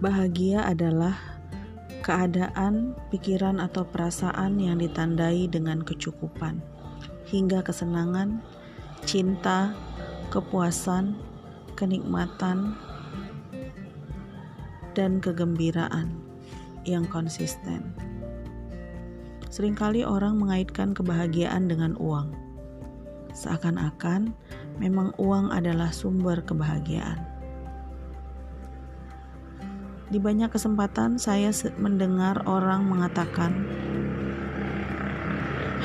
Bahagia adalah keadaan, pikiran, atau perasaan yang ditandai dengan kecukupan, hingga kesenangan, cinta, kepuasan, kenikmatan, dan kegembiraan yang konsisten. Seringkali orang mengaitkan kebahagiaan dengan uang, seakan-akan memang uang adalah sumber kebahagiaan. Di banyak kesempatan saya mendengar orang mengatakan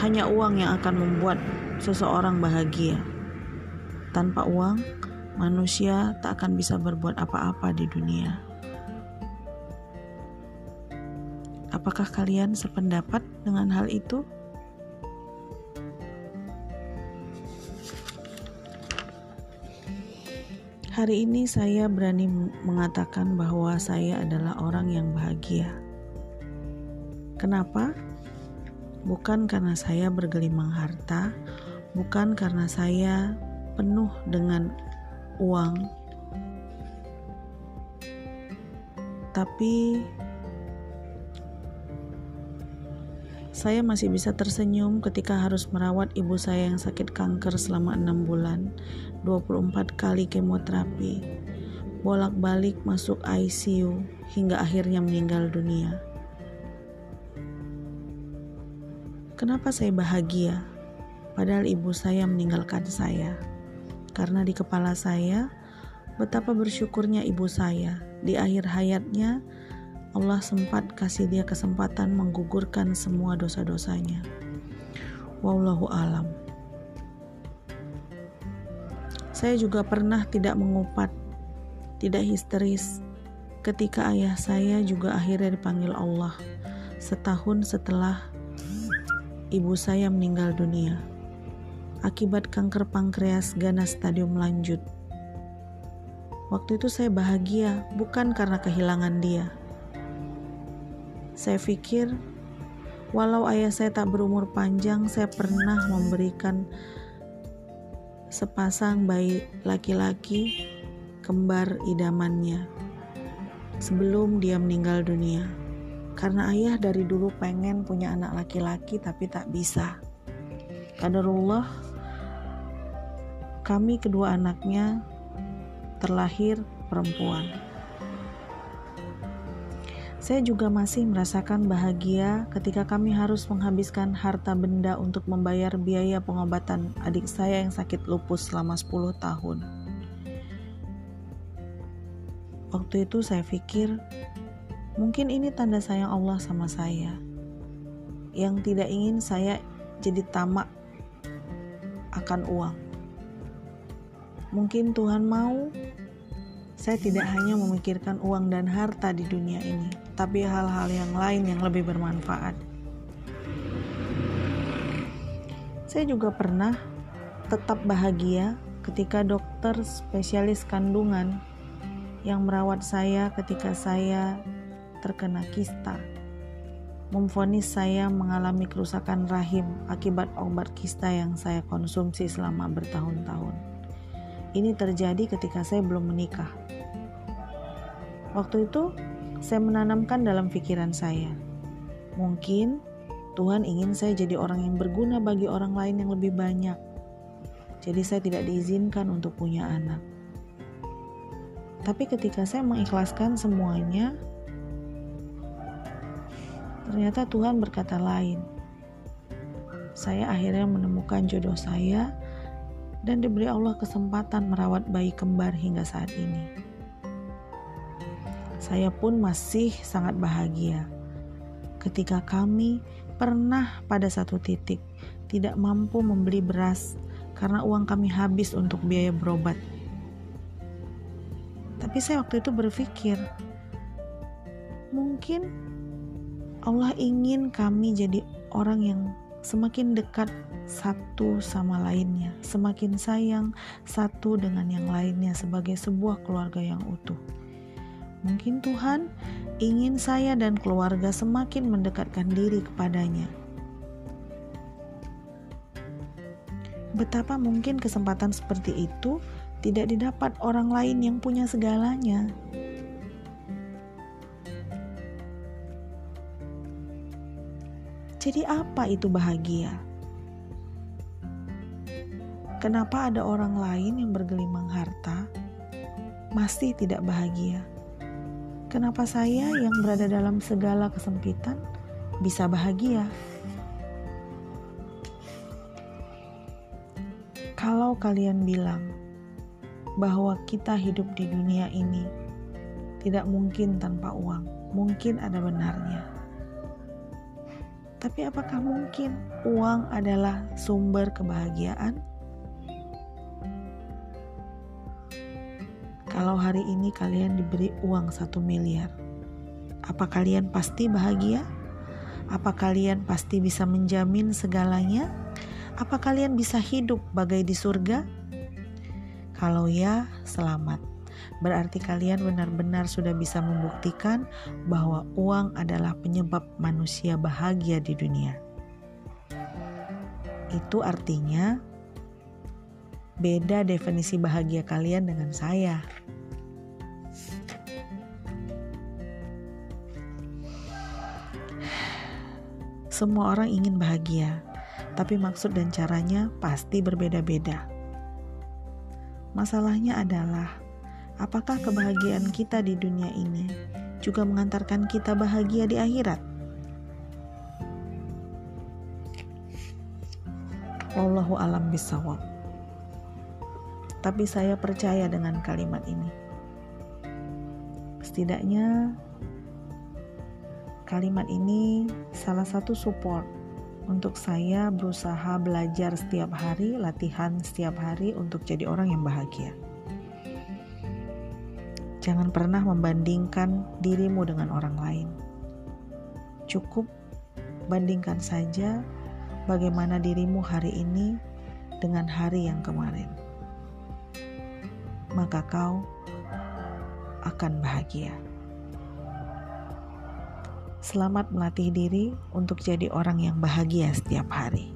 hanya uang yang akan membuat seseorang bahagia. Tanpa uang, manusia tak akan bisa berbuat apa-apa di dunia. Apakah kalian sependapat dengan hal itu? Hari ini saya berani mengatakan bahwa saya adalah orang yang bahagia. Kenapa? Bukan karena saya bergelimang harta, bukan karena saya penuh dengan uang, tapi Saya masih bisa tersenyum ketika harus merawat ibu saya yang sakit kanker selama enam bulan, 24 kali kemoterapi, bolak-balik masuk ICU hingga akhirnya meninggal dunia. Kenapa saya bahagia? Padahal ibu saya meninggalkan saya. Karena di kepala saya, betapa bersyukurnya ibu saya di akhir hayatnya Allah sempat kasih dia kesempatan menggugurkan semua dosa-dosanya. Wallahu alam. Saya juga pernah tidak mengupat, tidak histeris ketika ayah saya juga akhirnya dipanggil Allah setahun setelah ibu saya meninggal dunia akibat kanker pankreas ganas stadium lanjut. Waktu itu saya bahagia bukan karena kehilangan dia, saya pikir, walau ayah saya tak berumur panjang, saya pernah memberikan sepasang bayi laki-laki kembar idamannya sebelum dia meninggal dunia. Karena ayah dari dulu pengen punya anak laki-laki tapi tak bisa. Kadarullah, kami kedua anaknya terlahir perempuan. Saya juga masih merasakan bahagia ketika kami harus menghabiskan harta benda untuk membayar biaya pengobatan adik saya yang sakit lupus selama 10 tahun. Waktu itu saya pikir, mungkin ini tanda sayang Allah sama saya. Yang tidak ingin saya jadi tamak akan uang. Mungkin Tuhan mau saya tidak hanya memikirkan uang dan harta di dunia ini, tapi hal-hal yang lain yang lebih bermanfaat. Saya juga pernah tetap bahagia ketika dokter spesialis kandungan yang merawat saya ketika saya terkena kista memfonis saya mengalami kerusakan rahim akibat obat kista yang saya konsumsi selama bertahun-tahun. Ini terjadi ketika saya belum menikah. Waktu itu, saya menanamkan dalam pikiran saya, mungkin Tuhan ingin saya jadi orang yang berguna bagi orang lain yang lebih banyak. Jadi, saya tidak diizinkan untuk punya anak. Tapi, ketika saya mengikhlaskan semuanya, ternyata Tuhan berkata lain. Saya akhirnya menemukan jodoh saya dan diberi Allah kesempatan merawat bayi kembar hingga saat ini. Saya pun masih sangat bahagia ketika kami pernah pada satu titik tidak mampu membeli beras karena uang kami habis untuk biaya berobat. Tapi saya waktu itu berpikir, mungkin Allah ingin kami jadi orang yang semakin dekat satu sama lainnya, semakin sayang satu dengan yang lainnya sebagai sebuah keluarga yang utuh. Mungkin Tuhan ingin saya dan keluarga semakin mendekatkan diri kepadanya. Betapa mungkin kesempatan seperti itu tidak didapat orang lain yang punya segalanya. Jadi, apa itu bahagia? Kenapa ada orang lain yang bergelimang harta masih tidak bahagia? Kenapa saya yang berada dalam segala kesempitan bisa bahagia? Kalau kalian bilang bahwa kita hidup di dunia ini tidak mungkin tanpa uang, mungkin ada benarnya. Tapi apakah mungkin uang adalah sumber kebahagiaan? Kalau hari ini kalian diberi uang satu miliar, apa kalian pasti bahagia? Apa kalian pasti bisa menjamin segalanya? Apa kalian bisa hidup bagai di surga? Kalau ya, selamat. Berarti kalian benar-benar sudah bisa membuktikan bahwa uang adalah penyebab manusia bahagia di dunia. Itu artinya beda definisi bahagia kalian dengan saya. Semua orang ingin bahagia, tapi maksud dan caranya pasti berbeda-beda. Masalahnya adalah, apakah kebahagiaan kita di dunia ini juga mengantarkan kita bahagia di akhirat? Wallahu alam bisawab. Tapi saya percaya dengan kalimat ini. Setidaknya Kalimat ini salah satu support untuk saya berusaha belajar setiap hari, latihan setiap hari untuk jadi orang yang bahagia. Jangan pernah membandingkan dirimu dengan orang lain. Cukup bandingkan saja bagaimana dirimu hari ini dengan hari yang kemarin. Maka kau akan bahagia. Selamat melatih diri untuk jadi orang yang bahagia setiap hari.